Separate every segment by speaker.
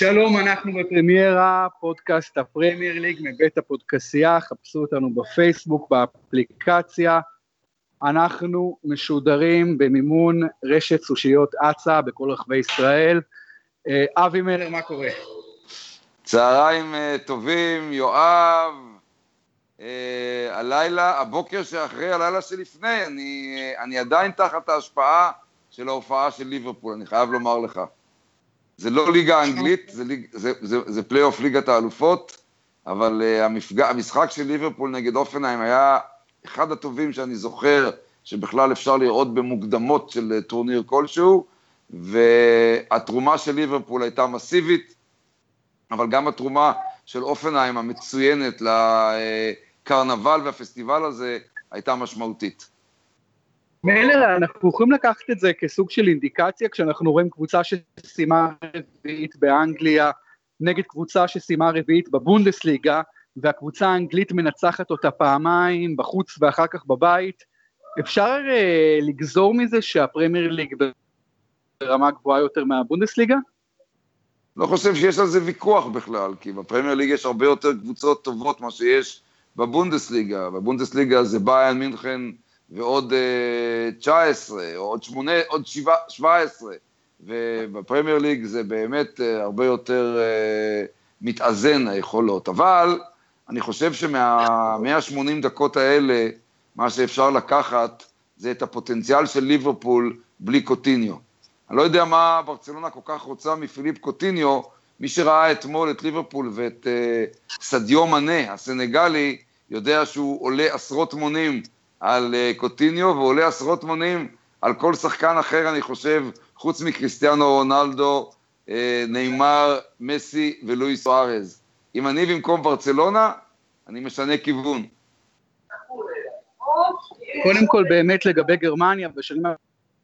Speaker 1: שלום, אנחנו בפרמיירה, פודקאסט הפרמייר ליג מבית הפודקסייה, חפשו אותנו בפייסבוק, באפליקציה. אנחנו משודרים במימון רשת סושיות אצה בכל רחבי ישראל. אה, אבי מלר, מה קורה?
Speaker 2: צהריים אה, טובים, יואב. אה, הלילה, הבוקר שאחרי הלילה שלפני, אני, אני עדיין תחת ההשפעה של ההופעה של ליברפול, אני חייב לומר לך. זה לא ליגה אנגלית, זה, ליג, זה, זה, זה פלייאוף ליגת האלופות, אבל uh, המפגש, המשחק של ליברפול נגד הופנהיים היה אחד הטובים שאני זוכר, שבכלל אפשר לראות במוקדמות של uh, טורניר כלשהו, והתרומה של ליברפול הייתה מסיבית, אבל גם התרומה של הופנהיים המצוינת לקרנבל והפסטיבל הזה הייתה משמעותית.
Speaker 1: מילר, אנחנו יכולים לקחת את זה כסוג של אינדיקציה כשאנחנו רואים קבוצה שסיימה רביעית באנגליה נגד קבוצה שסיימה רביעית בבונדסליגה והקבוצה האנגלית מנצחת אותה פעמיים בחוץ ואחר כך בבית. אפשר uh, לגזור מזה שהפרמייר ליג ברמה גבוהה יותר מהבונדסליגה?
Speaker 2: לא חושב שיש על זה ויכוח בכלל, כי בפרמייר ליג יש הרבה יותר קבוצות טובות ממה שיש בבונדסליגה. בבונדסליגה זה ביין מינכן ועוד 19, אה, או עוד 8, עוד 17, ובפרמייר ליג זה באמת אה, הרבה יותר אה, מתאזן היכולות. אבל אני חושב שמה-180 דקות האלה, מה שאפשר לקחת זה את הפוטנציאל של ליברפול בלי קוטיניו. אני לא יודע מה ברצלונה כל כך רוצה מפיליפ קוטיניו, מי שראה אתמול את ליברפול ואת uh, סדיו מנה, הסנגלי, יודע שהוא עולה עשרות מונים על uh, קוטיניו ועולה עשרות מונים על כל שחקן אחר, אני חושב, חוץ מקריסטיאנו רונלדו, uh, נאמר, מסי ולואיס סוארז. אם אני במקום ברצלונה, אני משנה כיוון.
Speaker 1: קודם כל, באמת לגבי גרמניה, בשנים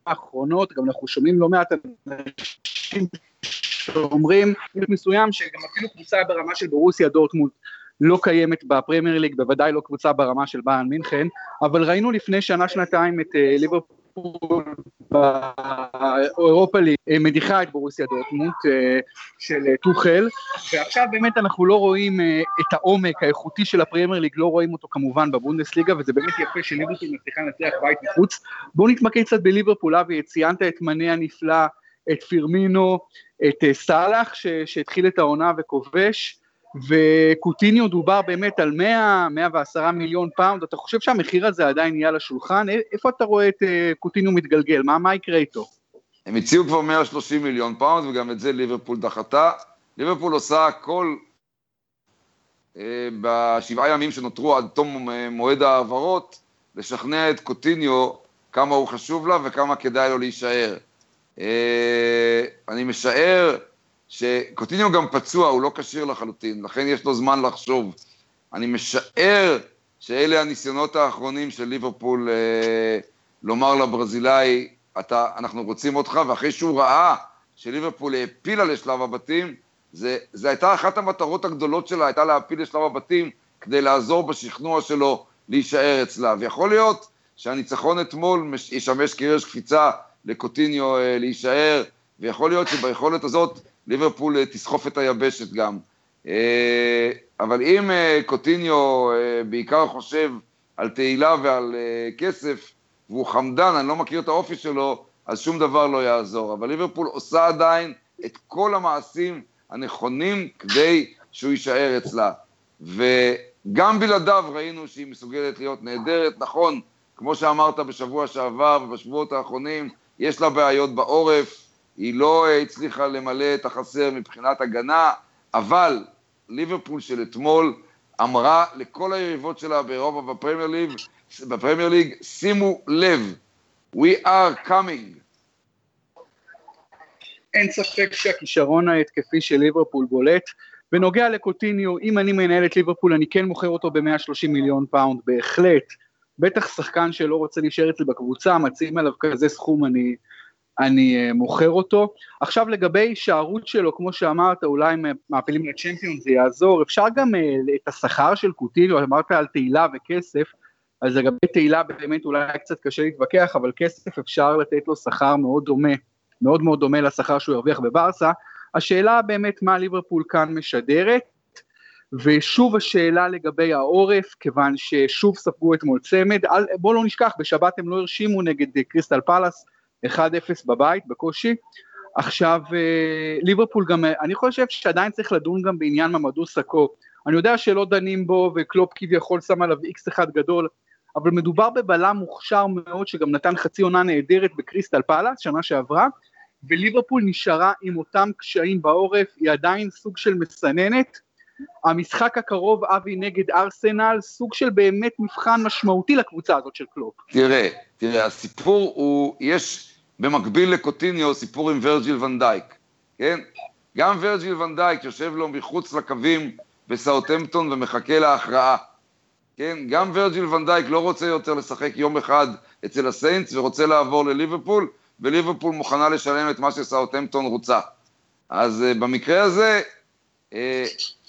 Speaker 1: האחרונות, גם אנחנו שומעים לא מעט אנשים שאומרים מסוים שגם אפילו קבוצה ברמה של ברוסיה דורטמונד לא קיימת בפרמייר ליג, בוודאי לא קבוצה ברמה של ביאן מינכן, אבל ראינו לפני שנה-שנתיים את אה, ליברפול באירופה ליג אה, מדיחה את ברוסיה דורטמונט אה, של טוחל, ועכשיו באמת אנחנו לא רואים את העומק האיכותי של הפרמייר ליג, לא רואים אותו כמובן בבונדסליגה, וזה באמת יפה שליברפול מצליחה לנצח בית מחוץ. בואו נתמקד קצת בליברפול, אבי, ציינת את מנה הנפלא, את פירמינו, את סאלח שהתחיל את העונה וכובש, וקוטיניו דובר באמת על 100, 110 מיליון פאונד, אתה חושב שהמחיר הזה עדיין יהיה על השולחן? איפה אתה רואה את אה, קוטיניו מתגלגל? מה, מה יקרה איתו?
Speaker 2: הם הציעו כבר 130 מיליון פאונד, וגם את זה ליברפול דחתה. ליברפול עושה הכל אה, בשבעה ימים שנותרו עד תום אה, מועד ההעברות, לשכנע את קוטיניו כמה הוא חשוב לה וכמה כדאי לו להישאר. אני משער שקוטיניו גם פצוע, הוא לא כשיר לחלוטין, לכן יש לו זמן לחשוב. אני משער שאלה הניסיונות האחרונים של ליברפול אה, לומר לברזילאי, אתה, אנחנו רוצים אותך, ואחרי שהוא ראה שליברפול העפילה לשלב הבתים, זה הייתה אחת המטרות הגדולות שלה, הייתה להעפיל לשלב הבתים כדי לעזור בשכנוע שלו להישאר אצלה. ויכול להיות שהניצחון אתמול ישמש קרש קפיצה לקוטיניו אה, להישאר, ויכול להיות שביכולת הזאת ליברפול אה, תסחוף את היבשת גם. אה, אבל אם אה, קוטיניו בעיקר חושב על תהילה ועל כסף, והוא חמדן, אני לא מכיר את האופי שלו, אז שום דבר לא יעזור. אבל ליברפול עושה עדיין את כל המעשים הנכונים כדי שהוא יישאר אצלה. וגם בלעדיו ראינו שהיא מסוגלת להיות נהדרת. נכון, כמו שאמרת בשבוע שעבר ובשבועות האחרונים, יש לה בעיות בעורף, היא לא אה, הצליחה למלא את החסר מבחינת הגנה, אבל ליברפול של אתמול אמרה לכל היריבות שלה באירופה בפרמייר ליג, בפרמייר ליג, שימו לב, we are coming.
Speaker 1: אין ספק שהכישרון ההתקפי של ליברפול בולט. בנוגע לקוטיניו, אם אני מנהל את ליברפול, אני כן מוכר אותו ב-130 מיליון פאונד, בהחלט. בטח שחקן שלא רוצה להישאר אצלי בקבוצה, מציעים עליו כזה סכום, אני אני אה, מוכר אותו. עכשיו לגבי הישארות שלו, כמו שאמרת, אולי אם מעפילים לצ'מפיונס זה יעזור, אפשר גם אה, את השכר של קוטיניו, אמרת על תהילה וכסף, אז לגבי תהילה באמת אולי קצת קשה להתווכח, אבל כסף אפשר לתת לו שכר מאוד דומה, מאוד מאוד דומה לשכר שהוא הרוויח בברסה, השאלה באמת מה ליברפול כאן משדרת, ושוב השאלה לגבי העורף, כיוון ששוב ספגו אתמול צמד, בואו לא נשכח, בשבת הם לא הרשימו נגד קריסטל פלאס, 1-0 בבית, בקושי. עכשיו, אה, ליברפול גם, אני חושב שעדיין צריך לדון גם בעניין ממאדו סאקו. אני יודע שלא דנים בו, וקלופ כביכול שם עליו איקס אחד גדול, אבל מדובר בבלם מוכשר מאוד, שגם נתן חצי עונה נהדרת בקריסטל פאלאס, שנה שעברה, וליברפול נשארה עם אותם קשיים בעורף, היא עדיין סוג של מסננת. המשחק הקרוב, אבי נגד ארסנל, סוג של באמת מבחן משמעותי לקבוצה הזאת של קלופ.
Speaker 2: תראה, תראה, הסיפור הוא, יש במקביל לקוטיניו סיפור עם ורג'יל ואן דייק, כן? גם ורג'יל ואן דייק יושב לו מחוץ לקווים בסאוטמפטון ומחכה להכרעה. כן, גם ורג'יל ואן דייק לא רוצה יותר לשחק יום אחד אצל הסיינטס ורוצה לעבור לליברפול, וליברפול מוכנה לשלם את מה שסאוטמפטון רוצה. אז uh, במקרה הזה, uh,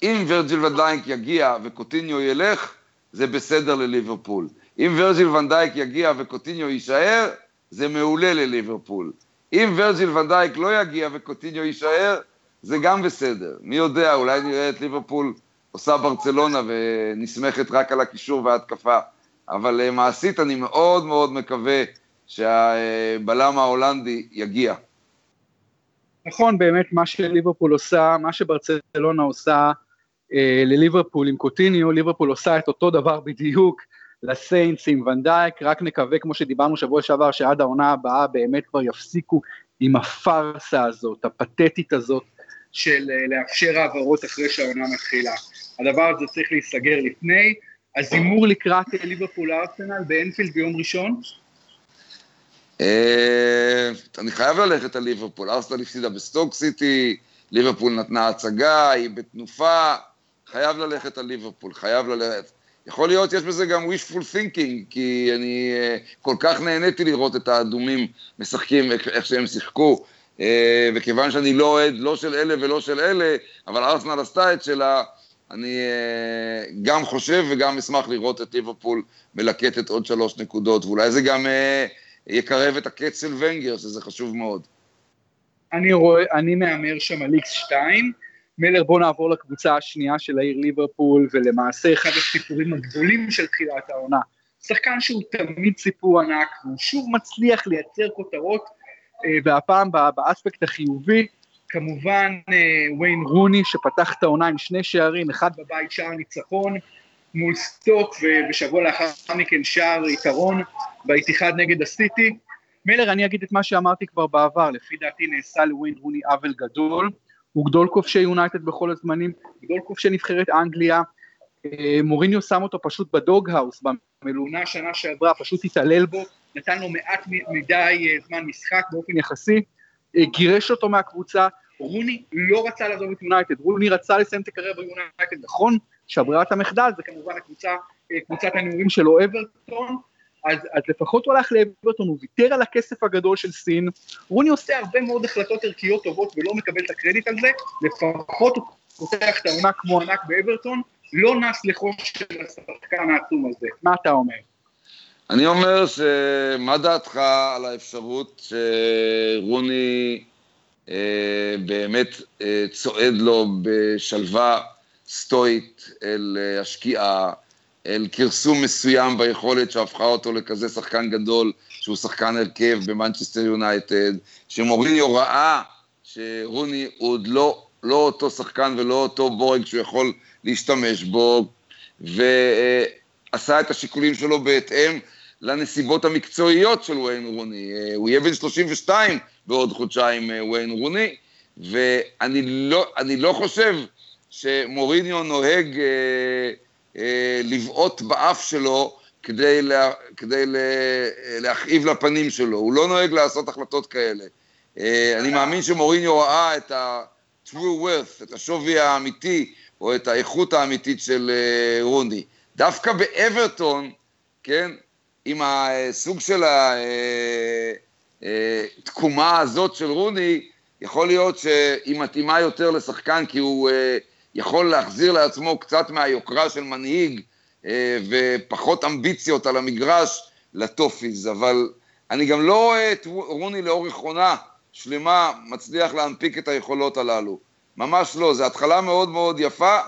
Speaker 2: אם ורג'יל ואן דייק יגיע וקוטיניו ילך, זה בסדר לליברפול. אם ורג'יל ואן דייק יגיע וקוטיניו יישאר, זה מעולה לליברפול. אם ורג'יל ואן דייק לא יגיע וקוטיניו יישאר, זה גם בסדר. מי יודע, אולי נראה את ליברפול עושה ברצלונה ונסמכת רק על הקישור וההתקפה. אבל אה, מעשית אני מאוד מאוד מקווה שהבלם ההולנדי יגיע.
Speaker 1: נכון, באמת מה שליברפול עושה, מה שברצלונה עושה אה, לליברפול עם קוטיניו, ליברפול עושה את אותו דבר בדיוק לסיינס עם ונדייק, רק נקווה כמו שדיברנו שבוע שעבר שעד העונה הבאה באמת כבר יפסיקו עם הפארסה הזאת, הפתטית הזאת של אה, לאפשר העברות אחרי שהעונה מתחילה. הדבר הזה צריך להיסגר לפני. אז הימור לקראת ליברפול ארסנל באנפילד ביום ראשון?
Speaker 2: אה, אני חייב ללכת על ליברפול, ארסנל הפסידה בסטוק סיטי, ליברפול נתנה הצגה, היא בתנופה, חייב ללכת על ליברפול, חייב ללכת. יכול להיות, יש בזה גם wishful thinking, כי אני אה, כל כך נהניתי לראות את האדומים משחקים איך שהם שיחקו, אה, וכיוון שאני לא אוהד לא של אלה ולא של אלה, אבל ארסנל עשתה את שלה, אני אה, גם חושב וגם אשמח לראות את ליברפול מלקטת עוד שלוש נקודות, ואולי זה גם יקרב את הקץ של ונגר, שזה חשוב מאוד.
Speaker 1: אני, רואה, אני מהמר שם על איקס שתיים. מילר בוא נעבור לקבוצה השנייה של העיר ליברפול ולמעשה אחד הסיפורים הגדולים של תחילת העונה. שחקן שהוא תמיד סיפור ענק והוא שוב מצליח לייצר כותרות אה, והפעם באספקט החיובי כמובן אה, ויין רוני שפתח את העונה עם שני שערים, אחד בבית שער ניצחון מול סטוק ובשבוע לאחר מכן שער יתרון באיתיחאד נגד הסיטי. מילר, אני אגיד את מה שאמרתי כבר בעבר, לפי דעתי נעשה לוויין רוני עוול גדול, הוא גדול כובשי יונייטד בכל הזמנים, גדול כובשי נבחרת אנגליה, אה, מוריניו שם אותו פשוט ב doghouse, במלונה שנה שעברה, פשוט התעלל בו, נתן לו מעט מדי אה, זמן משחק באופן יחסי, אה, גירש אותו מהקבוצה, רוני לא רצה לעזוב את יונייטד, רוני רצה לסיים את הקריירה ביונייטד, נכון? שברירת המחדל זה כמובן הקבוצה, קבוצת הנעורים שלו אברטון, אז, אז לפחות הוא הלך לאברטון, הוא ויתר על הכסף הגדול של סין, רוני עושה הרבה מאוד החלטות ערכיות טובות ולא מקבל את הקרדיט על זה, לפחות הוא פותח את העונה כמו ענק באברטון, לא נס לחוש של השחקן העצום הזה, מה אתה אומר?
Speaker 2: אני אומר שמה דעתך על האפשרות שרוני אה, באמת אה, צועד לו בשלווה סטואית אל אה, השקיעה, אל כרסום מסוים ביכולת שהפכה אותו לכזה שחקן גדול, שהוא שחקן הרכב במנצ'סטר יונייטד, שמוריניו ראה שרוני הוא עוד לא, לא אותו שחקן ולא אותו בורג שהוא יכול להשתמש בו, ועשה את השיקולים שלו בהתאם לנסיבות המקצועיות של ויין רוני. הוא יהיה בן 32 בעוד חודשיים ויין רוני, ואני לא, לא חושב שמוריניו נוהג... אה, אה, לבעוט באף שלו כדי, לה, כדי לה, להכאיב לפנים שלו, הוא לא נוהג לעשות החלטות כאלה. אה, אני מאמין שמוריניו ראה את ה-true worth, את השווי האמיתי, או את האיכות האמיתית של אה, רוני. דווקא באברטון, כן, עם הסוג של התקומה הזאת של רוני, יכול להיות שהיא מתאימה יותר לשחקן כי הוא יכול להחזיר לעצמו קצת מהיוקרה של מנהיג אה, ופחות אמביציות על המגרש לטופיז, אבל אני גם לא רואה את רוני לאורך עונה שלמה מצליח להנפיק את היכולות הללו. ממש לא, זו התחלה מאוד מאוד יפה.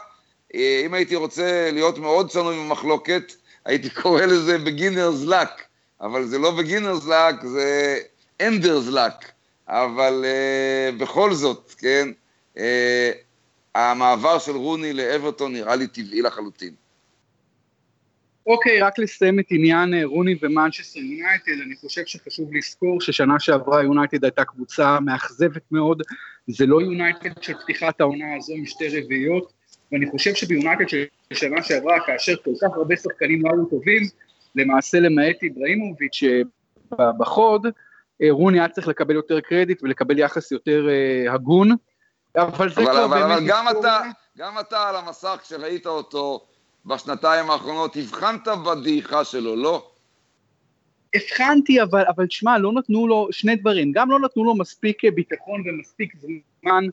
Speaker 2: אה, אם הייתי רוצה להיות מאוד שנוי במחלוקת, הייתי קורא לזה beginner's luck, אבל זה לא beginner's luck, זה ender's luck. אבל אה, בכל זאת, כן, אה, המעבר של רוני לאברטון נראה לי טבעי לחלוטין.
Speaker 1: אוקיי, רק לסיים את עניין אה, רוני ומנצ'סטר יונייטד, אני חושב שחשוב לזכור ששנה שעברה יונייטד הייתה קבוצה מאכזבת מאוד, זה לא יונייטד של פתיחת העונה הזו עם שתי רביעיות, ואני חושב שביונייטד של שנה שעברה, כאשר כל כך הרבה שחקנים לא היו טובים, למעשה למעט איבראימוביץ' בחוד, אה, רוני היה צריך לקבל יותר קרדיט ולקבל יחס יותר הגון,
Speaker 2: אבל זה אבל, כבר אבל, באמת... אבל גם אתה, גם אתה על המסך, כשראית אותו בשנתיים האחרונות, הבחנת בדעיכה שלו, לא?
Speaker 1: הבחנתי, אבל, אבל תשמע, לא נתנו לו שני דברים, גם לא נתנו לו מספיק אה, ביטחון ומספיק זמן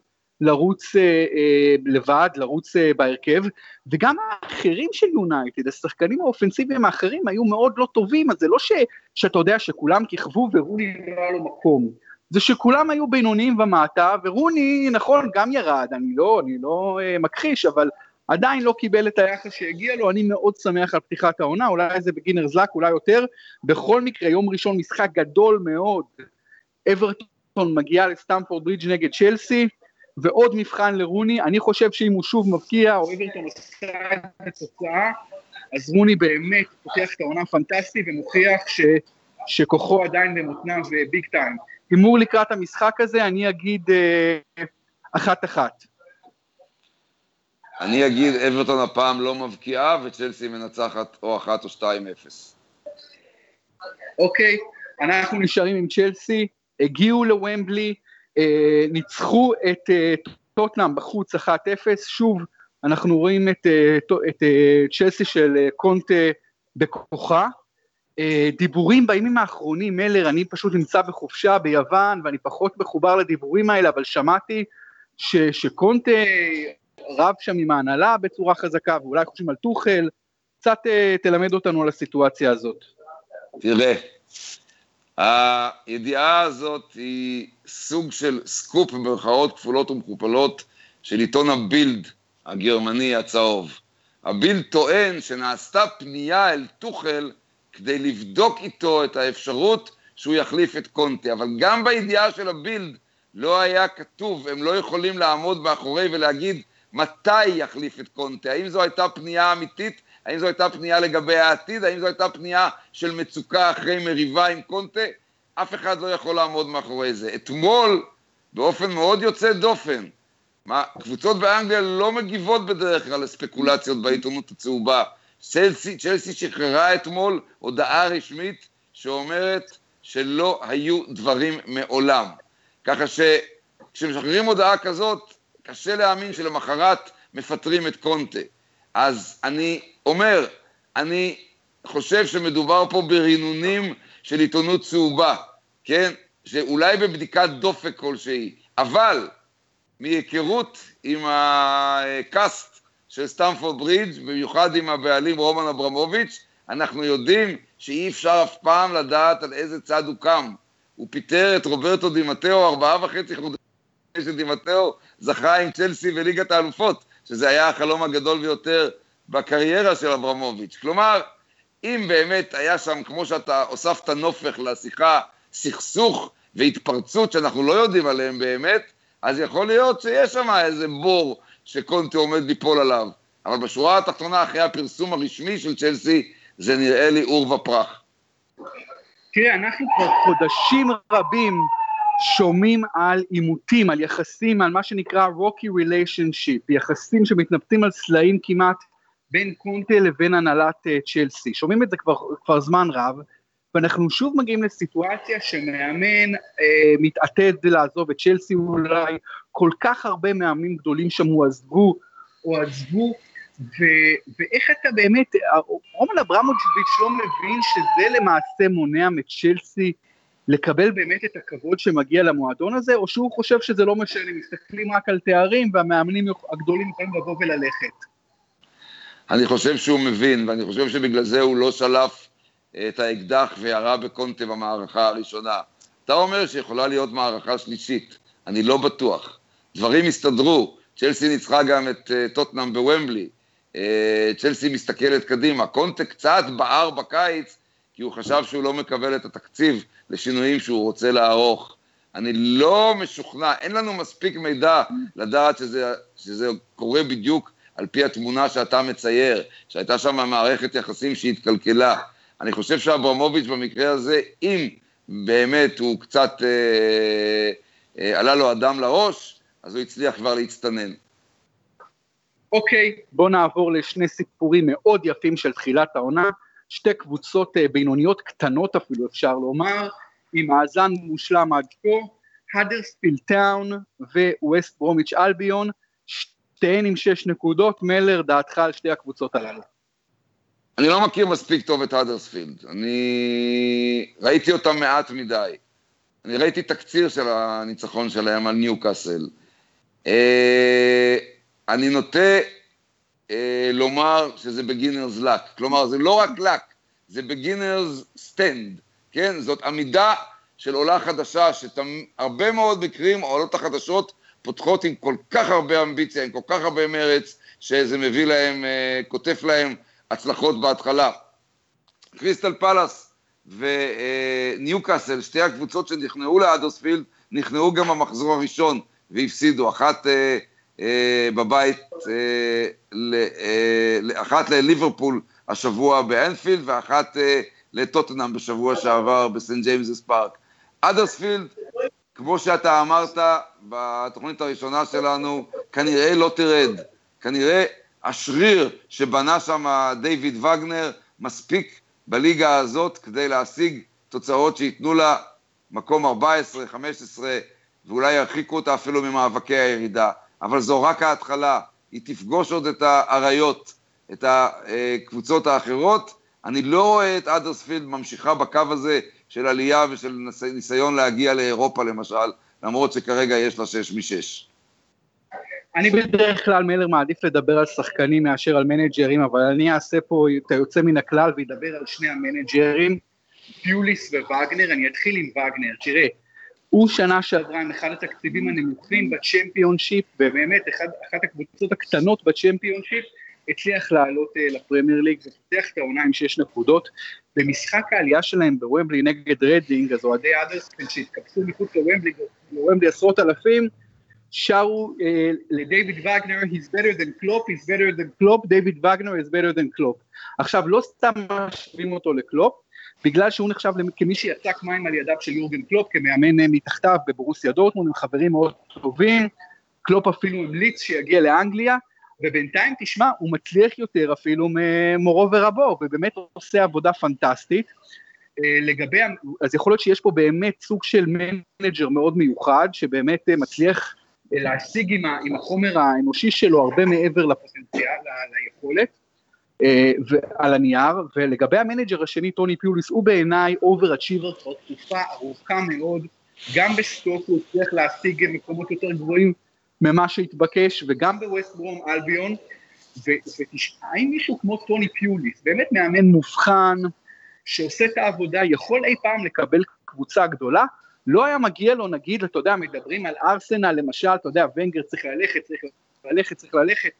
Speaker 1: לרוץ אה, אה, לבד, לרוץ אה, בהרכב, וגם האחרים של יונייטד, השחקנים האופנסיביים האחרים היו מאוד לא טובים, אז זה לא ש, שאתה יודע שכולם כיכבו ורוני לא היה לו מקום, זה שכולם היו בינוניים ומטה, ורוני, נכון, גם ירד, אני לא, אני לא אה, מכחיש, אבל עדיין לא קיבל את היחס שהגיע לו, אני מאוד שמח על פתיחת העונה, אולי זה בגינר זלק, אולי יותר, בכל מקרה, יום ראשון משחק גדול מאוד, אברטון מגיעה לסטמפורד ברידג' נגד צ'לסי, ועוד מבחן לרוני, אני חושב שאם הוא שוב מבקיע, או אברטון עושה את התוצאה, אז רוני באמת פותח את העונה הפנטסטי ומוכיח ש, שכוחו עדיין במותניו ביג טיים. הימור לקראת המשחק הזה, אני אגיד אה, אחת-אחת.
Speaker 2: אני אגיד אברטון הפעם לא מבקיעה וצ'לסי מנצחת או אחת או שתיים אפס.
Speaker 1: אוקיי, אנחנו נשארים עם צ'לסי, הגיעו לוומבלי, אה, ניצחו את אה, טוטנאם בחוץ 1-0, שוב אנחנו רואים את, אה, את צ'לסי של קונטה בכוחה. דיבורים בימים האחרונים, מלר, אני פשוט נמצא בחופשה ביוון ואני פחות מחובר לדיבורים האלה, אבל שמעתי ש, שקונטה רב שם עם ההנהלה בצורה חזקה ואולי חושבים על טוחל, קצת תלמד אותנו על הסיטואציה הזאת.
Speaker 2: תראה, הידיעה הזאת היא סוג של סקופ במרכאות כפולות ומכופלות של עיתון הבילד הגרמני הצהוב. הבילד טוען שנעשתה פנייה אל טוחל כדי לבדוק איתו את האפשרות שהוא יחליף את קונטה, אבל גם בידיעה של הבילד לא היה כתוב, הם לא יכולים לעמוד מאחורי ולהגיד מתי יחליף את קונטה, האם זו הייתה פנייה אמיתית האם זו הייתה פנייה לגבי העתיד? האם זו הייתה פנייה של מצוקה אחרי מריבה עם קונטה? אף אחד לא יכול לעמוד מאחורי זה. אתמול, באופן מאוד יוצא דופן, מה, קבוצות באנגליה לא מגיבות בדרך כלל לספקולציות בעיתונות הצהובה. צ'לסי, צ'לסי שחררה אתמול הודעה רשמית שאומרת שלא היו דברים מעולם. ככה שכשמשחררים הודעה כזאת, קשה להאמין שלמחרת מפטרים את קונטה. אז אני אומר, אני חושב שמדובר פה ברינונים של עיתונות צהובה, כן? שאולי בבדיקת דופק כלשהי, אבל מהיכרות עם הקאסט של סטמפורד ברידג', במיוחד עם הבעלים רומן אברמוביץ', אנחנו יודעים שאי אפשר אף פעם לדעת על איזה צד הוא קם. הוא פיטר את רוברטו דימטאו ארבעה וחצי חודשים שדימטאו זכה עם צ'לסי וליגת האלופות, שזה היה החלום הגדול ביותר בקריירה של אברמוביץ'. כלומר, אם באמת היה שם, כמו שאתה הוספת נופך לשיחה, סכסוך והתפרצות שאנחנו לא יודעים עליהם באמת, אז יכול להיות שיש שם איזה בור שקונטה עומד ליפול עליו. אבל בשורה התחתונה, אחרי הפרסום הרשמי של צ'לסי, זה נראה לי עור ופרח.
Speaker 1: תראה, אנחנו כבר חודשים רבים שומעים על עימותים, על יחסים, על מה שנקרא רוקי ריליישנשיפ, יחסים שמתנפצים על סלעים כמעט בין קונטה לבין הנהלת uh, צ'לסי. שומעים את זה כבר, כבר זמן רב, ואנחנו שוב מגיעים לסיטואציה שמאמן uh, מתעתד לעזוב את צ'לסי אולי, כל כך הרבה מאמנים גדולים שם הועזבו, או עזבו, ו- ואיך אתה באמת, רומן אברמוביץ' לא מבין שזה למעשה מונע מצ'לסי לקבל באמת את הכבוד שמגיע למועדון הזה, או שהוא חושב שזה לא משנה, מסתכלים רק על תארים והמאמנים הגדולים יכולים לבוא וללכת.
Speaker 2: אני חושב שהוא מבין, ואני חושב שבגלל זה הוא לא שלף את האקדח וירה בקונטה במערכה הראשונה. אתה אומר שיכולה להיות מערכה שלישית, אני לא בטוח. דברים הסתדרו, צ'לסי ניצחה גם את uh, טוטנאם בוומבלי, uh, צ'לסי מסתכלת קדימה, קונטה קצת בער בקיץ, כי הוא חשב שהוא לא מקבל את התקציב לשינויים שהוא רוצה לערוך. אני לא משוכנע, אין לנו מספיק מידע לדעת שזה, שזה קורה בדיוק על פי התמונה שאתה מצייר, שהייתה שם מערכת יחסים שהתקלקלה. אני חושב שאברמוביץ' במקרה הזה, אם באמת הוא קצת אה, אה, עלה לו אדם לראש, אז הוא הצליח כבר להצטנן.
Speaker 1: אוקיי, okay, בואו נעבור לשני סיפורים מאוד יפים של תחילת העונה. שתי קבוצות אה, בינוניות קטנות אפילו אפשר לומר, עם מאזן מושלם עד כה, האדרספיל טאון וווסט ברומיץ' אלביון, שתיהן עם שש נקודות, מלר, דעתך על שתי הקבוצות הללו.
Speaker 2: אני לא מכיר מספיק טוב את האדרספילד, אני ראיתי אותם מעט מדי. אני ראיתי תקציר של הניצחון שלהם על ניוקאסל. אה, אני נוטה אה, לומר שזה beginner's luck, כלומר זה לא רק luck, זה beginner's stand, כן? זאת עמידה של עולה חדשה, שהרבה מאוד מקרים העולות החדשות פותחות עם כל כך הרבה אמביציה, עם כל כך הרבה מרץ, שזה מביא להם, אה, קוטף להם הצלחות בהתחלה. קריסטל פלאס וניוקאסל, שתי הקבוצות שנכנעו לאדוספילד, נכנעו גם במחזור הראשון והפסידו, אחת אה, אה, בבית, אה, אה, אחת לליברפול השבוע באנפילד ואחת אה, לטוטנאם בשבוע שעבר בסנט ג'יימסס פארק. אדרספילד, כמו שאתה אמרת בתוכנית הראשונה שלנו, כנראה לא תרד. כנראה השריר שבנה שם דיוויד וגנר מספיק בליגה הזאת כדי להשיג תוצאות שייתנו לה מקום 14, 15, ואולי ירחיקו אותה אפילו ממאבקי הירידה. אבל זו רק ההתחלה, היא תפגוש עוד את האריות, את הקבוצות האחרות. אני לא רואה את אדרספילד ממשיכה בקו הזה של עלייה ושל ניסיון להגיע לאירופה למשל, למרות שכרגע יש לה שש משש.
Speaker 1: אני בדרך כלל מלר מעדיף לדבר על שחקנים מאשר על מנג'רים, אבל אני אעשה פה את היוצא מן הכלל ואדבר על שני המנג'רים, פיוליס ווגנר, אני אתחיל עם וגנר, תראה, הוא שנה שעברה עם אחד התקציבים הנמוכים בצ'מפיונשיפ, ובאמת אחד, אחת הקבוצות הקטנות בצ'מפיונשיפ, הצליח לעלות אה, לפרמייר ליג ופותח את העונה עם שש נקודות. במשחק העלייה שלהם בוומבלי נגד רדינג, אז אוהדי האדרספילד שהתקבצו מחוץ לוומבלי, לוומבלי עשרות אלפים, שרו אה, לדייוויד וגנר, he's better than Klopp, he's better than Klopp, David Wagner is better than Klopp. עכשיו, לא סתם משווים אותו לקלופ, בגלל שהוא נחשב כמי שיצק מים על ידיו של יורגן קלופ כמאמן אה, מתחתיו בבורוסיה דורטמונד, הם חברים מאוד טובים, קלופ אפילו המליץ שיגיע לאנגליה, ובינתיים תשמע, הוא מצליח יותר אפילו ממורו ורבו, ובאמת עושה עבודה פנטסטית. אה, לגבי, אז יכול להיות שיש פה באמת סוג של מנג'ר מאוד מיוחד, שבאמת אה, מצליח להשיג עם, עם החומר האנושי שלו הרבה מעבר לפוטנציאל, ליכולת. אה, על הנייר, ולגבי המנג'ר השני, טוני פיוליס, הוא בעיניי over-achiever כבר תקופה ארוכה מאוד, גם בסטוק הוא הצליח להשיג מקומות יותר גבוהים ממה שהתבקש, וגם בווסט ברום אלביון, ותשמע, האם מישהו כמו טוני פיוליס, באמת מאמן מובחן, שעושה את העבודה, יכול אי פעם לקבל קבוצה גדולה? לא היה מגיע לו, נגיד, אתה יודע, מדברים על ארסנל, למשל, אתה יודע, ונגר צריך ללכת, צריך ללכת, צריך ללכת,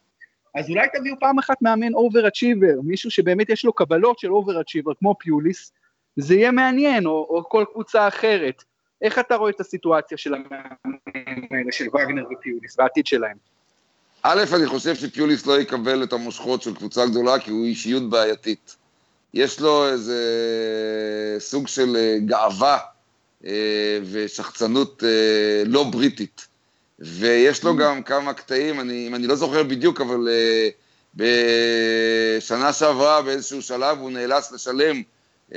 Speaker 1: אז אולי תביאו פעם אחת מאמן over-achiever, מישהו שבאמת יש לו קבלות של over-achiever, כמו פיוליס, זה יהיה מעניין, או, או כל קבוצה אחרת. איך אתה רואה את הסיטואציה של המאמנים האלה, של וגנר ופיוליס, והעתיד שלהם?
Speaker 2: א', אני חושב שפיוליס לא יקבל את המושכות של קבוצה גדולה, כי הוא אישיות בעייתית. יש לו איזה סוג של אה, גאווה ושחצנות אה, לא בריטית. ויש לו mm. גם כמה קטעים, אני, אם אני לא זוכר בדיוק, אבל אה, בשנה שעברה באיזשהו שלב הוא נאלץ לשלם אה,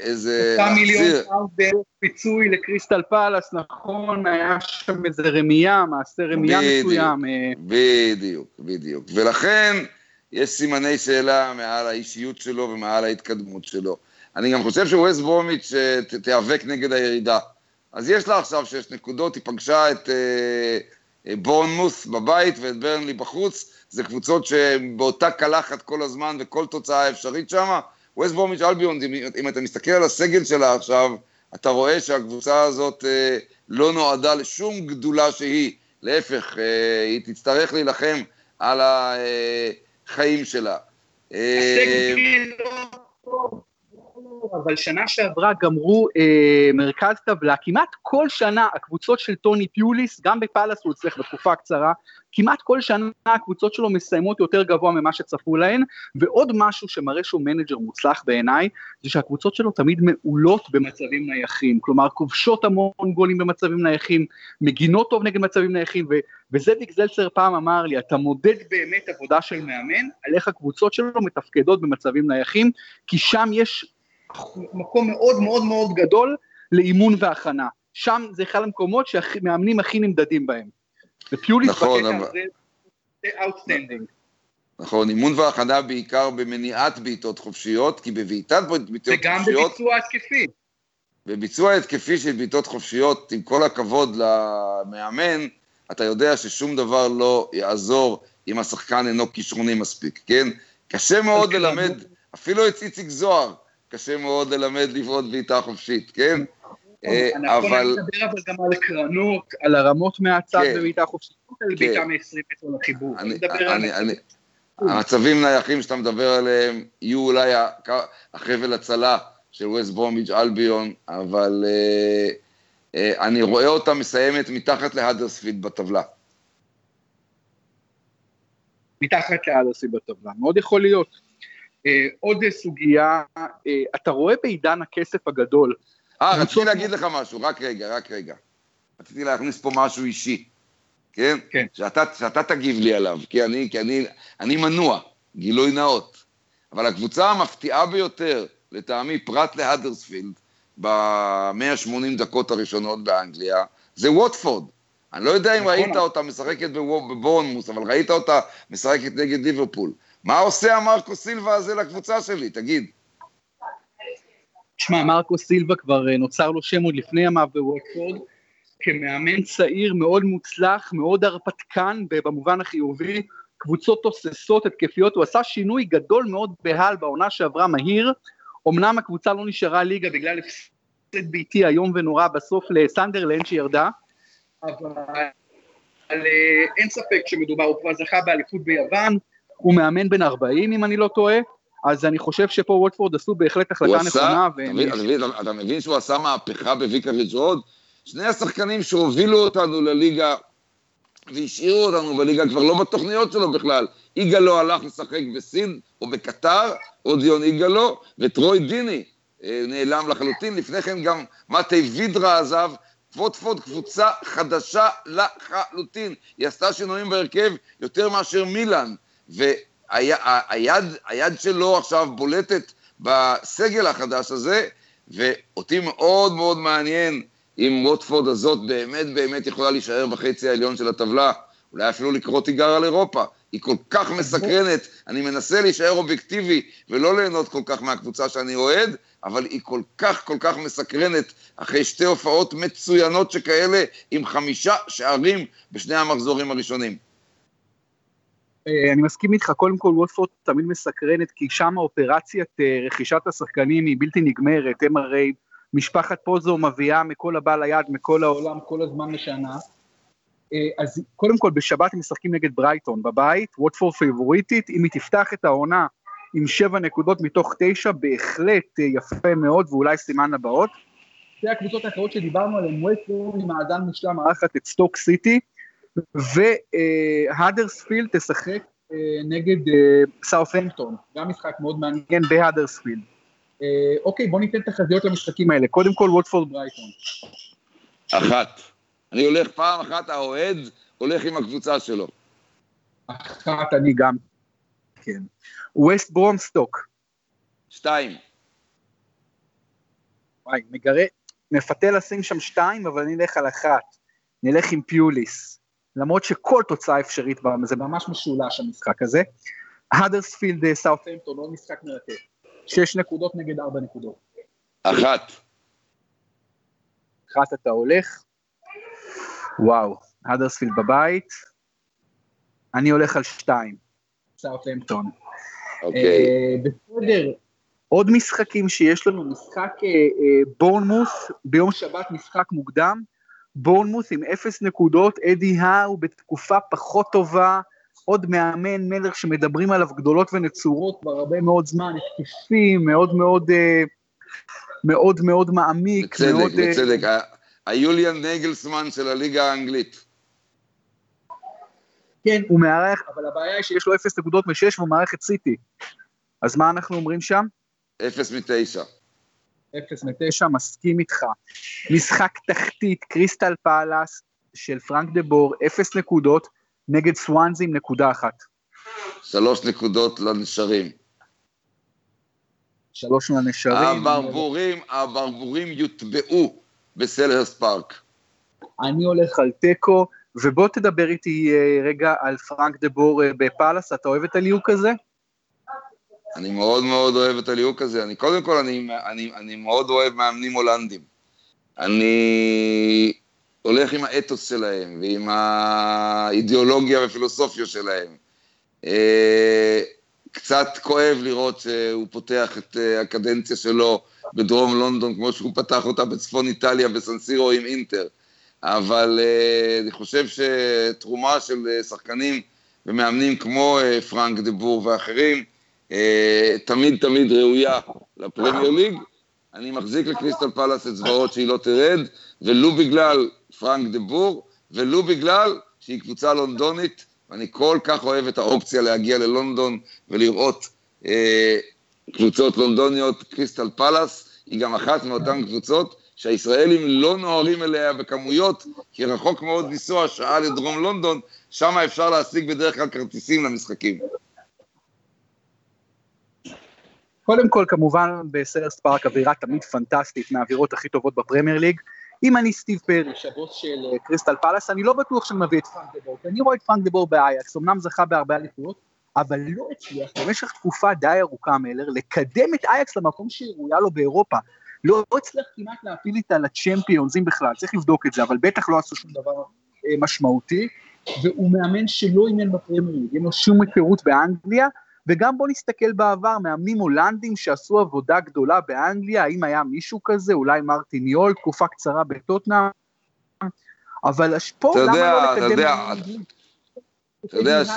Speaker 2: איזה...
Speaker 1: אותה מיליון pound פיצוי לקריסטל פאלאס, נכון, היה שם איזה רמייה, מעשה רמייה מסוים. אה.
Speaker 2: בדיוק, בדיוק. ולכן יש סימני שאלה מעל האישיות שלו ומעל ההתקדמות שלו. אני גם חושב שווסט ברומיץ' תיאבק נגד הירידה. אז יש לה עכשיו שש נקודות, היא פגשה את אה, אה, בורנמוס בבית ואת ברנלי בחוץ, זה קבוצות שבאותה קלחת כל הזמן וכל תוצאה אפשרית שם. ווסט בורמיץ' אלביון, אם, אם אתה מסתכל על הסגל שלה עכשיו, אתה רואה שהקבוצה הזאת אה, לא נועדה לשום גדולה שהיא, להפך, אה, היא תצטרך להילחם על החיים שלה.
Speaker 1: הסגל לא אבל שנה שעברה גמרו אה, מרכז טבלה, כמעט כל שנה הקבוצות של טוני פיוליס, גם בפאלאס הוא אצלך בתקופה הקצרה, כמעט כל שנה הקבוצות שלו מסיימות יותר גבוה ממה שצפו להן, ועוד משהו שמראה שהוא מנג'ר מוצלח בעיניי, זה שהקבוצות שלו תמיד מעולות במצבים נייחים, כלומר כובשות המון גולים במצבים נייחים, מגינות טוב נגד מצבים נייחים, ו- וזאביק זלצר פעם אמר לי, אתה מודד באמת עבודה של מאמן, על איך הקבוצות שלו מתפקדות במצבים נייחים, כי שם יש מקום מאוד מאוד מאוד גדול לאימון והכנה. שם זה אחד המקומות שהמאמנים הכי נמדדים בהם. ופיוליס נכון, בקטע אבל... זה outstanding.
Speaker 2: נכון, אימון והכנה בעיקר במניעת בעיטות חופשיות, כי בבעיטת בעיטות חופשיות...
Speaker 1: וגם בביצוע התקפי.
Speaker 2: בביצוע התקפי של בעיטות חופשיות, עם כל הכבוד למאמן, אתה יודע ששום דבר לא יעזור אם השחקן אינו כישרוני מספיק, כן? קשה מאוד ללמד, אפילו את איציק זוהר, קשה מאוד ללמד לבעוט בעיטה חופשית, כן?
Speaker 1: אה, אנחנו נדבר אבל גם על קרנות, על הרמות מהצד כן. בבעיטה חופשית, על כן. בעיטה מ-20 מטר לחיבור.
Speaker 2: המצבים נייחים שאתה מדבר עליהם יהיו אולי החבל הצלה של ווסט ברומיג' אלביון, אבל אה, אה, אני רואה אותה מסיימת מתחת להדרספילד בטבלה.
Speaker 1: מתחת להדרספילד בטבלה, מאוד יכול להיות. אה, עוד סוגיה, אה, אתה רואה בעידן הכסף הגדול.
Speaker 2: אה, רציתי להגיד לך משהו, רק רגע, רק רגע. רציתי להכניס פה משהו אישי, כן? כן. שאתה, שאתה תגיב לי עליו, כי אני, כי אני, אני מנוע, גילוי נאות. אבל הקבוצה המפתיעה ביותר, לטעמי, פרט להדרספילד, ב-180 דקות הראשונות באנגליה, זה ווטפורד. אני לא יודע אם נכון. ראית אותה משחקת בבורנמוס, אבל ראית אותה משחקת נגד ליברפול. מה עושה המרקו סילבה הזה לקבוצה שלי, תגיד?
Speaker 1: תשמע, מרקו סילבה כבר אה, נוצר לו שם עוד לפני ימיו בוואטפורד, כמאמן צעיר מאוד מוצלח, מאוד הרפתקן במובן החיובי, קבוצות תוססות, התקפיות, הוא עשה שינוי גדול מאוד בהל בעונה שעברה מהיר, אמנם הקבוצה לא נשארה ליגה בגלל הפסד ביתי איום ונורא בסוף לסנדרלנד שירדה, אבל אה, אין ספק שמדובר, הוא כבר זכה באליפות ביוון, הוא מאמן בן 40 אם אני לא טועה, אז אני חושב שפה ווטפורד עשו בהחלט החלטה נכונה.
Speaker 2: אתה מבין, אתה מבין שהוא עשה מהפכה בוויקריג' רוד? שני השחקנים שהובילו אותנו לליגה והשאירו אותנו בליגה כבר לא בתוכניות שלו בכלל. יגאלו הלך לשחק בסין או בקטר, אודיון יגאלו, וטרוי דיני אה, נעלם לחלוטין. לפני כן גם מתי וידרה עזב. ווטפורד קבוצה חדשה לחלוטין. היא עשתה שינויים בהרכב יותר מאשר מילאן. והיד שלו עכשיו בולטת בסגל החדש הזה, ואותי מאוד מאוד מעניין אם ווטפורד הזאת באמת באמת יכולה להישאר בחצי העליון של הטבלה, אולי אפילו לקרוא תיגר על אירופה. היא כל כך מסקרנת, אני מנסה להישאר אובייקטיבי ולא ליהנות כל כך מהקבוצה שאני אוהד, אבל היא כל כך כל כך מסקרנת אחרי שתי הופעות מצוינות שכאלה עם חמישה שערים בשני המחזורים הראשונים.
Speaker 1: אה, אני מסכים איתך, קודם כל וולפורד תמיד מסקרנת, כי שם אופרציית אה, רכישת השחקנים היא בלתי נגמרת, הם הרי משפחת פוזו מביאה מכל הבא ליד, מכל העולם, כל הזמן לשנה. אה, אז קודם כל בשבת הם משחקים נגד ברייטון בבית, ווטפורד פייבוריטית, אם היא תפתח את העונה עם שבע נקודות מתוך תשע, בהחלט יפה מאוד ואולי סימן לבאות. שתי הקבוצות האחרות שדיברנו עליהן, ווסט ברום עם מאזן מושלם מארחת את סטוק סיטי, והאדרספילד תשחק אה, נגד סאות'המפטון, אה, גם משחק מאוד מעניין בהאדרספילד. אה, אוקיי, בוא ניתן תחזיות למשחקים האלה. קודם כל וולפורד ברייטון.
Speaker 2: אחת. אני הולך פעם אחת, האוהד הולך עם הקבוצה שלו.
Speaker 1: אחת אני גם, כן. ווסט ברומסטוק.
Speaker 2: שתיים.
Speaker 1: וואי, מגרה, מפתה לשים שם שתיים, אבל אני אלך על אחת. נלך עם פיוליס. למרות שכל תוצאה אפשרית, זה ממש משולש המשחק הזה. האדרספילד אה, סאות'המפטון, עוד משחק מרתק. שש נקודות נגד ארבע נקודות.
Speaker 2: אחת.
Speaker 1: אחת אתה הולך. וואו, האדרספילד בבית. אני הולך על שתיים. סאות'המפטון.
Speaker 2: אוקיי.
Speaker 1: בסדר, עוד משחקים שיש לנו, משחק אה, אה, בורנמוס, ביום שבת משחק מוקדם, בורנמוס עם אפס נקודות, אדי האו בתקופה פחות טובה, עוד מאמן מלך שמדברים עליו גדולות ונצורות כבר הרבה מאוד זמן, התקפים, מאוד מאוד, אה, מאוד מאוד מעמיק.
Speaker 2: בצדק,
Speaker 1: מאוד,
Speaker 2: בצדק. אה... היוליאן נגלסמן של הליגה האנגלית.
Speaker 1: כן, הוא מארח, אבל הבעיה היא שיש לו אפס נקודות משש והוא מארח את סיטי. אז מה אנחנו אומרים שם?
Speaker 2: אפס מתשע.
Speaker 1: אפס מתשע, מסכים איתך. משחק תחתית, קריסטל פאלאס של פרנק דה בור, אפס נקודות, נגד סוואנזי עם נקודה אחת.
Speaker 2: שלוש נקודות לנשרים.
Speaker 1: שלוש לנשרים.
Speaker 2: הברבורים, הברבורים יוטבעו בסלהרסט פארק.
Speaker 1: אני הולך על תיקו, ובוא תדבר איתי אה, רגע על פרנק דה בור אה, בפאלאס, אתה אוהב את הליהוק הזה?
Speaker 2: אני מאוד מאוד אוהב את הליהוק הזה. אני, קודם כל, אני, אני, אני מאוד אוהב מאמנים הולנדים. אני הולך עם האתוס שלהם ועם האידיאולוגיה והפילוסופיה שלהם. אה, קצת כואב לראות שהוא פותח את הקדנציה שלו בדרום לונדון, כמו שהוא פתח אותה בצפון איטליה בסנסירו עם אינטר. אבל uh, אני חושב שתרומה של שחקנים ומאמנים כמו פרנק דה בור ואחרים, תמיד תמיד ראויה לפרמייר ליג. אני מחזיק לקריסטל פלאס אצבעות שהיא לא תרד, ולו בגלל פרנק דה בור, ולו בגלל שהיא קבוצה לונדונית, ואני כל כך אוהב את האופציה להגיע ללונדון ולראות uh, קבוצות לונדוניות, קריסטל פלאס, היא גם אחת מאותן קבוצות שהישראלים לא נוהרים אליה בכמויות, כי רחוק מאוד לנסוע שעה לדרום לונדון, שם אפשר להשיג בדרך כלל כרטיסים למשחקים.
Speaker 1: קודם כל, כמובן, בסלהרסט פארק אווירה תמיד פנטסטית, מהאווירות הכי טובות בפרמייר ליג. אם אני סטיב פאריש, הבוס של אה, קריסטל פאלאס, אני לא בטוח שאני מביא את פרנק דה בור, כי אני רואה את פרנק דה בור באייאקס, אמנם זכה בהרבה אליפויות, אבל לא הצליח במשך תקופה די ארוכה מלר לקדם את אייאקס למקום שהיא ראויה לו באירופה. לא הצליח כמעט להעפיל איתה לצ'מפיונס, אם בכלל, צריך לבדוק את זה, אבל בטח לא עשו שום דבר אה, משמעותי, והוא מאמן שלא אימן בפרמייר אין לו שום היכרות באנגליה, וגם בוא נסתכל בעבר, מאמנים הולנדים שעשו עבודה גדולה באנגליה, האם היה מישהו כזה, אולי מרטין יול, תקופה קצרה בטוטנאם, אבל פה למה לא לקדם... אתה יודע,
Speaker 2: אתה יודע ש...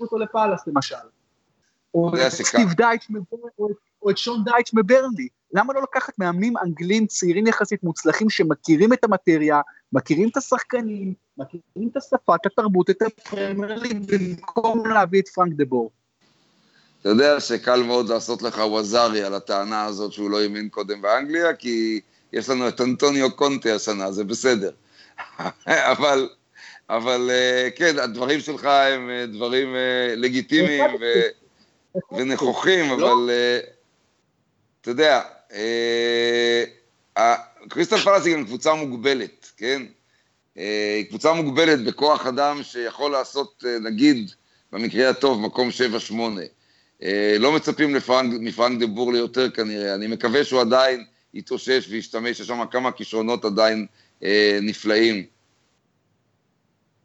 Speaker 1: אותו לפאלאס למשל. או את סטיב דייטש או את שון דייטש מברנלי. למה לא לקחת מאמנים אנגלים צעירים יחסית מוצלחים שמכירים את המטריה, מכירים את השחקנים, מכירים את השפה, את התרבות, את הפרמיירלי, במקום להביא את פרנק דה בור.
Speaker 2: אתה יודע שקל מאוד לעשות לך ווזארי על הטענה הזאת שהוא לא האמין קודם באנגליה, כי יש לנו את אנטוניו קונטה השנה, זה בסדר. אבל, אבל אה, כן, הדברים שלך הם אה, דברים אה, לגיטימיים ו, ונכוחים, לא. אבל אתה יודע, קריסטל פלאס היא גם קבוצה מוגבלת, כן? היא קבוצה מוגבלת בכוח אדם שיכול לעשות, נגיד, במקרה הטוב, מקום 7-8. לא מצפים לפרנק, מפרנק דה בור ליותר כנראה, אני מקווה שהוא עדיין יתאושש וישתמש, יש שם כמה כישרונות עדיין אה, נפלאים.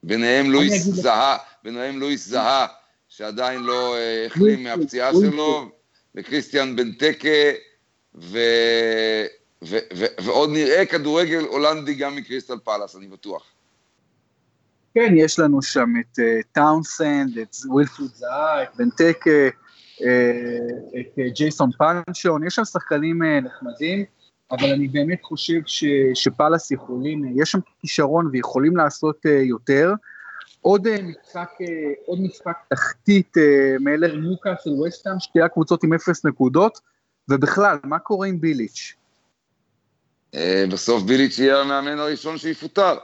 Speaker 2: ביניהם לואיס זהה, ביניהם לואיס זהה, שעדיין לא אה, החלים מהפציעה שלו, וכריסטיאן בנטקה, ו... ו... ו... ועוד נראה כדורגל הולנדי גם מקריסטל פאלאס, אני בטוח.
Speaker 1: כן, יש לנו שם את טאונסנד, אה, את ווילפריד זהה, את בנטקה, אה, את ג'ייסון פאנצ'ן, יש שם שחקנים נחמדים. אבל אני באמת חושב ש, שפאלאס יכולים, יש שם כישרון ויכולים לעשות יותר. עוד משחק, עוד משחק תחתית מאלר ניוקאסל ווסטהאם, שתי הקבוצות עם אפס נקודות, ובכלל, מה קורה עם ביליץ'?
Speaker 2: Uh, בסוף ביליץ' יהיה המאמן הראשון שיפוטר.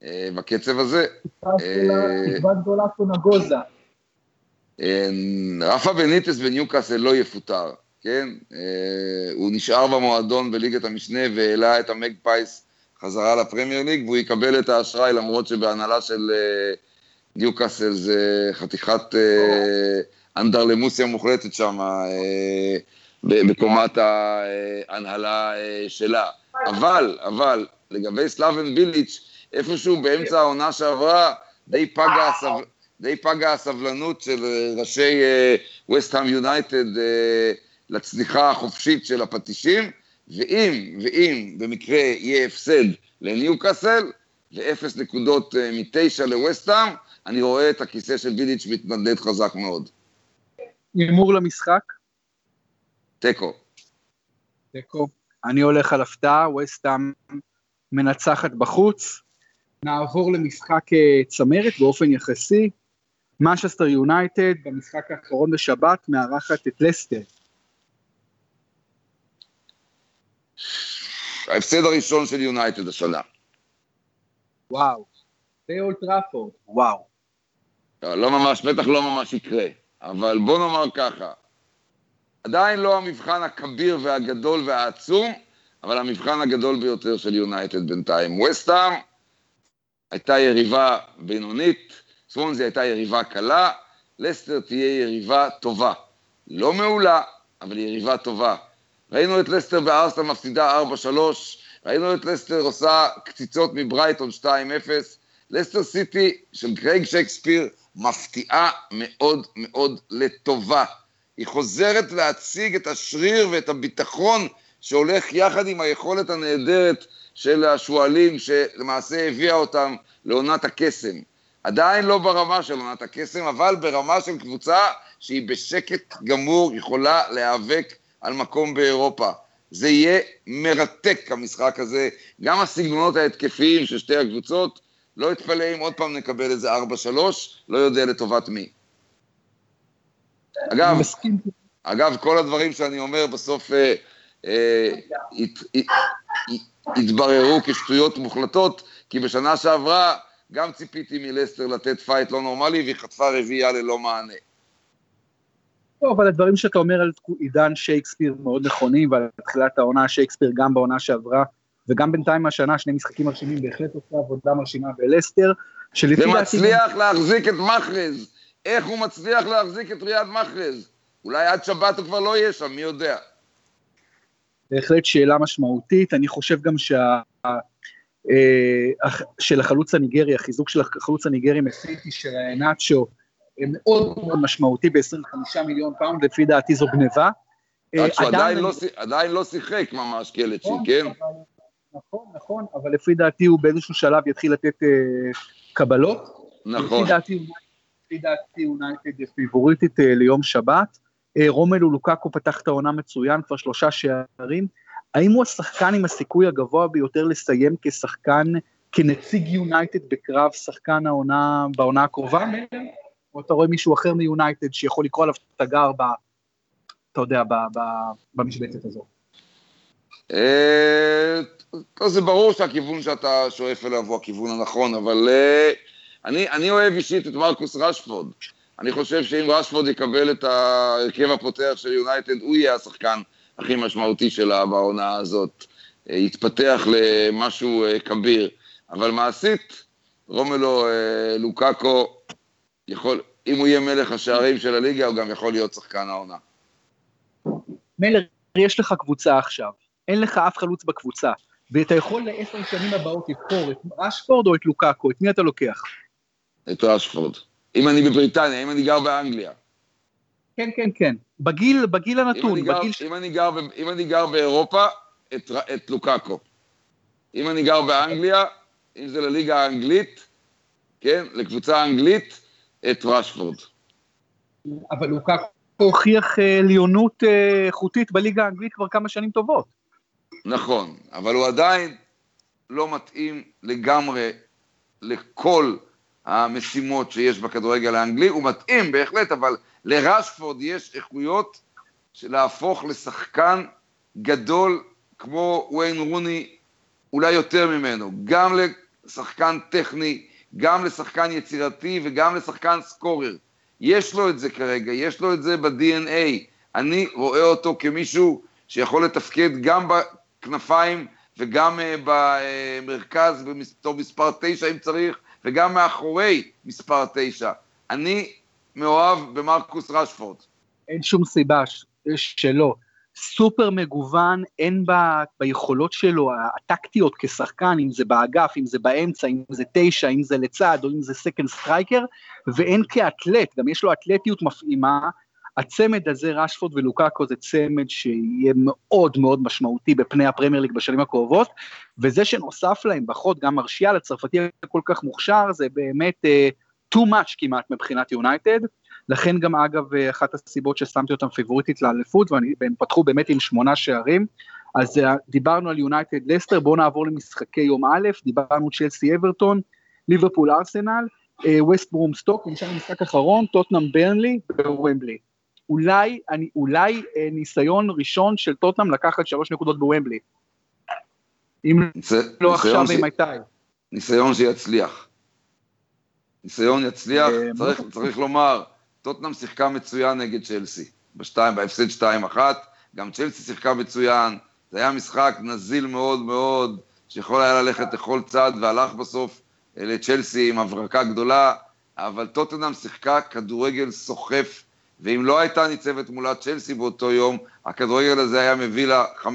Speaker 2: Uh, בקצב הזה.
Speaker 1: תקווה גדולה פונגוזה.
Speaker 2: רפה בניטס בניוקאסל לא יפוטר. כן? אה, הוא נשאר במועדון בליגת המשנה והעלה את המגפייס חזרה לפרמייר ליג, והוא יקבל את האשראי למרות שבהנהלה של אה, ניוקאסל זה חתיכת אה, אנדרלמוסיה מוחלטת שם בקומת ההנהלה שלה. אבל, אבל, לגבי סלאבן ביליץ', איפשהו באמצע העונה שעברה, די פגה, הסב... די פגה הסבלנות של ראשי וסט-האם יונייטד לצניחה החופשית של הפטישים, ואם, ואם במקרה יהיה הפסד לניוקאסל, ואפס נקודות מתשע לווסט-האם, אני רואה את הכיסא של וידיץ' מתנדנד חזק מאוד.
Speaker 1: הימור למשחק?
Speaker 2: תיקו.
Speaker 1: תיקו. אני הולך על הפתעה, וסטאם מנצחת בחוץ. נעבור למשחק אה, צמרת באופן יחסי. משסטר יונייטד במשחק האחרון בשבת מארחת את לסטר.
Speaker 2: ההפסד הראשון של יונייטד השנה.
Speaker 1: וואו. זה אולטראפורד, וואו.
Speaker 2: לא ממש, בטח לא ממש יקרה, אבל בוא נאמר ככה, עדיין לא המבחן הכביר והגדול והעצום, אבל המבחן הגדול ביותר של יונייטד בינתיים. וסטאם הייתה יריבה בינונית, סוונזי הייתה יריבה קלה, לסטר תהיה יריבה טובה. לא מעולה, אבל יריבה טובה. ראינו את לסטר בארסטר מפסידה 4-3, ראינו את לסטר עושה קציצות מברייטון 2-0, לסטר סיטי של גרייג שייקספיר מפתיעה מאוד מאוד לטובה. היא חוזרת להציג את השריר ואת הביטחון שהולך יחד עם היכולת הנהדרת של השועלים שלמעשה הביאה אותם לעונת הקסם. עדיין לא ברמה של עונת הקסם, אבל ברמה של קבוצה שהיא בשקט גמור יכולה להיאבק על מקום באירופה. זה יהיה מרתק המשחק הזה, גם הסגנונות ההתקפיים של שתי הקבוצות, לא אתפלא אם עוד פעם נקבל איזה 4-3, לא יודע לטובת מי. אגב, אגב, כל הדברים שאני אומר בסוף אה, אה, הת, הת, התבררו כשטויות מוחלטות, כי בשנה שעברה גם ציפיתי מלסטר לתת פייט לא נורמלי, והיא חטפה רביעייה ללא מענה.
Speaker 1: לא, אבל הדברים שאתה אומר על עידן שייקספיר מאוד נכונים, ועל תחילת העונה שייקספיר גם בעונה שעברה, וגם בינתיים השנה שני משחקים מרשימים, בהחלט עושה עבודה מרשימה בלסטר,
Speaker 2: שלפי דעתי... ומצליח. להחזיק את מחרז, איך הוא מצליח להחזיק את ריאד מחרז? אולי עד שבת הוא כבר לא יהיה שם, מי יודע.
Speaker 1: בהחלט שאלה משמעותית, אני חושב גם שה... אה, של החלוץ הניגרי, החיזוק של החלוץ הניגרי מסיטי של איהנאצ'ו, מאוד מאוד משמעותי ב-25 מיליון פאונד, לפי דעתי זו גניבה.
Speaker 2: אה, עדיין, לא, עדיין לא שיחק ממש קלצ'י, נכון, כן?
Speaker 1: נכון, נכון, אבל לפי דעתי הוא באיזשהו שלב יתחיל לתת אה, קבלות.
Speaker 2: נכון.
Speaker 1: לפי דעתי יונייטד פייבוריטית אה, ליום שבת. אה, רומלו לוקאקו פתח את העונה מצוין, כבר שלושה שערים. האם הוא השחקן עם הסיכוי הגבוה ביותר לסיים כשחקן, כנציג יונייטד בקרב שחקן העונה, בעונה הקרובה? או אתה רואה מישהו אחר מיונייטד שיכול לקרוא עליו תגר, ב, אתה יודע, במשבצת הזו?
Speaker 2: אה, זה ברור שהכיוון שאתה שואף אליו הוא הכיוון הנכון, אבל אני, אני אוהב אישית את מרקוס רשפורד. אני חושב שאם רשפורד יקבל את ההרכב הפותח של יונייטד, הוא יהיה השחקן הכי משמעותי שלה בעונה הזאת. אה, יתפתח למשהו אה, כביר. אבל מעשית, רומלו אה, לוקאקו יכול, אם הוא יהיה מלך השערים של הליגה, הוא גם יכול להיות שחקן העונה.
Speaker 1: מלר, יש לך קבוצה עכשיו, אין לך אף חלוץ בקבוצה, ואתה יכול לעשר שנים הבאות לבחור את רשפורד או את לוקאקו, את מי אתה לוקח?
Speaker 2: את רשפורד. אם אני בבריטניה, אם אני גר באנגליה.
Speaker 1: כן, כן, כן. בגיל, בגיל הנתון. אם אני
Speaker 2: גר,
Speaker 1: בגיל...
Speaker 2: אם אני גר, אם אני גר באירופה, את, את לוקאקו. אם אני גר באנגליה, אם זה לליגה האנגלית, כן, לקבוצה האנגלית, את רשפורד.
Speaker 1: אבל לוקאקו הוכיח אה, עליונות אה, איכותית בליגה האנגלית כבר כמה שנים טובות.
Speaker 2: נכון, אבל הוא עדיין לא מתאים לגמרי לכל המשימות שיש בכדורגל האנגלי, הוא מתאים בהחלט, אבל לרשפורד יש איכויות להפוך לשחקן גדול כמו ויין רוני, אולי יותר ממנו, גם לשחקן טכני, גם לשחקן יצירתי וגם לשחקן סקורר. יש לו את זה כרגע, יש לו את זה ב-DNA. אני רואה אותו כמישהו שיכול לתפקד גם בכנפיים וגם אה, במרכז בתור מספר תשע אם צריך, וגם מאחורי מספר תשע. אני מאוהב במרקוס רשפורד.
Speaker 1: אין שום סיבה שלא. סופר מגוון, בה, ביכולות שלו הטקטיות כשחקן, אם זה באגף, אם זה באמצע, אם זה תשע, אם זה לצד, או אם זה second striker, ואין כאתלט, גם יש לו אתלטיות מפעימה, הצמד הזה, רשפורד ולוקאקו, זה צמד שיהיה מאוד מאוד משמעותי בפני הפרמייר ליג בשנים הקרובות, וזה שנוסף להם בחוד, גם מרשיאל הצרפתי הכל כך מוכשר, זה באמת אה, too much כמעט מבחינת יונייטד, לכן גם אגב אחת הסיבות ששמתי אותם פייבוריטית לאליפות, והם פתחו באמת עם שמונה שערים, אז אה, דיברנו על יונייטד לסטר, בואו נעבור למשחקי יום א', דיברנו צ'לסי אברטון, ליברפול ארסנל, ווסט ברום סטוק, למשל המשחק האחרון, טוטנאם ברנלי בוומבלי. אולי, אני, אולי אה, ניסיון ראשון של טוטנאם לקחת שלוש נקודות בוומבלי. אם זה, לא עכשיו עם איתי.
Speaker 2: ניסיון שיצליח. ניסיון יצליח, אה, צריך, צריך לומר, טוטנאם שיחקה מצוין נגד צ'לסי, בשתיים, בהפסד 2-1, גם צ'לסי שיחקה מצוין, זה היה משחק נזיל מאוד מאוד, שיכול היה ללכת לכל צד, והלך בסוף אה, לצ'לסי עם הברקה גדולה, אבל טוטנאם שיחקה כדורגל סוחף ואם לא הייתה ניצבת מולה צ'לסי באותו יום, הכדורגל הזה היה מביא לה 5-0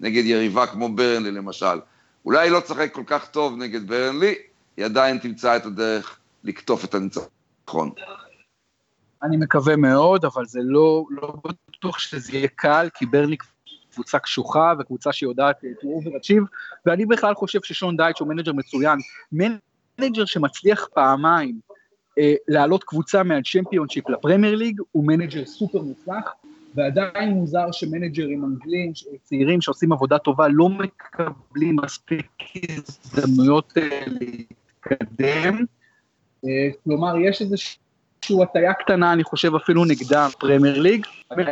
Speaker 2: נגד יריבה כמו ברנלי למשל. אולי היא לא תשחק כל כך טוב נגד ברנלי, היא עדיין תמצא את הדרך לקטוף את הניצחון.
Speaker 1: אני מקווה מאוד, אבל זה לא, לא בטוח שזה יהיה קל, כי ברנלי קבוצה קשוחה וקבוצה שיודעת to overachieve, ואני בכלל חושב ששון דייטש הוא מנג'ר מצוין. מנג'ר שמצליח פעמיים אה, להעלות קבוצה מהצ'מפיונשיפ לפרמייר ליג, הוא מנג'ר סופר מוצלח, ועדיין מוזר שמנג'רים אנגלים צעירים שעושים עבודה טובה לא מקבלים מספיק הזדמנויות אה, להתקדם. אה, כלומר, יש איזושהי הטיה קטנה, אני חושב אפילו נגדם, פרמייר ליג.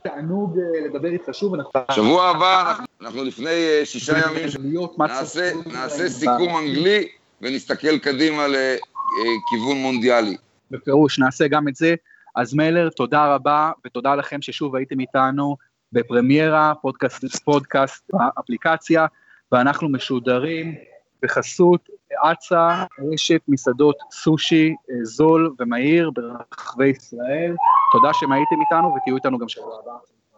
Speaker 1: תענוג לדבר איתך שוב.
Speaker 2: שבוע הבא, אנחנו לפני שישה ימים, נעשה סיכום אנגלי ונסתכל קדימה לכיוון מונדיאלי.
Speaker 1: בפירוש נעשה גם את זה. אז מלר, תודה רבה, ותודה לכם ששוב הייתם איתנו בפרמיירה, פודקאסט, פודקאסט באפליקציה, ואנחנו משודרים בחסות אצה, רשת מסעדות סושי זול ומהיר ברחבי ישראל. תודה שהייתם איתנו ותהיו איתנו גם שבוע הבא.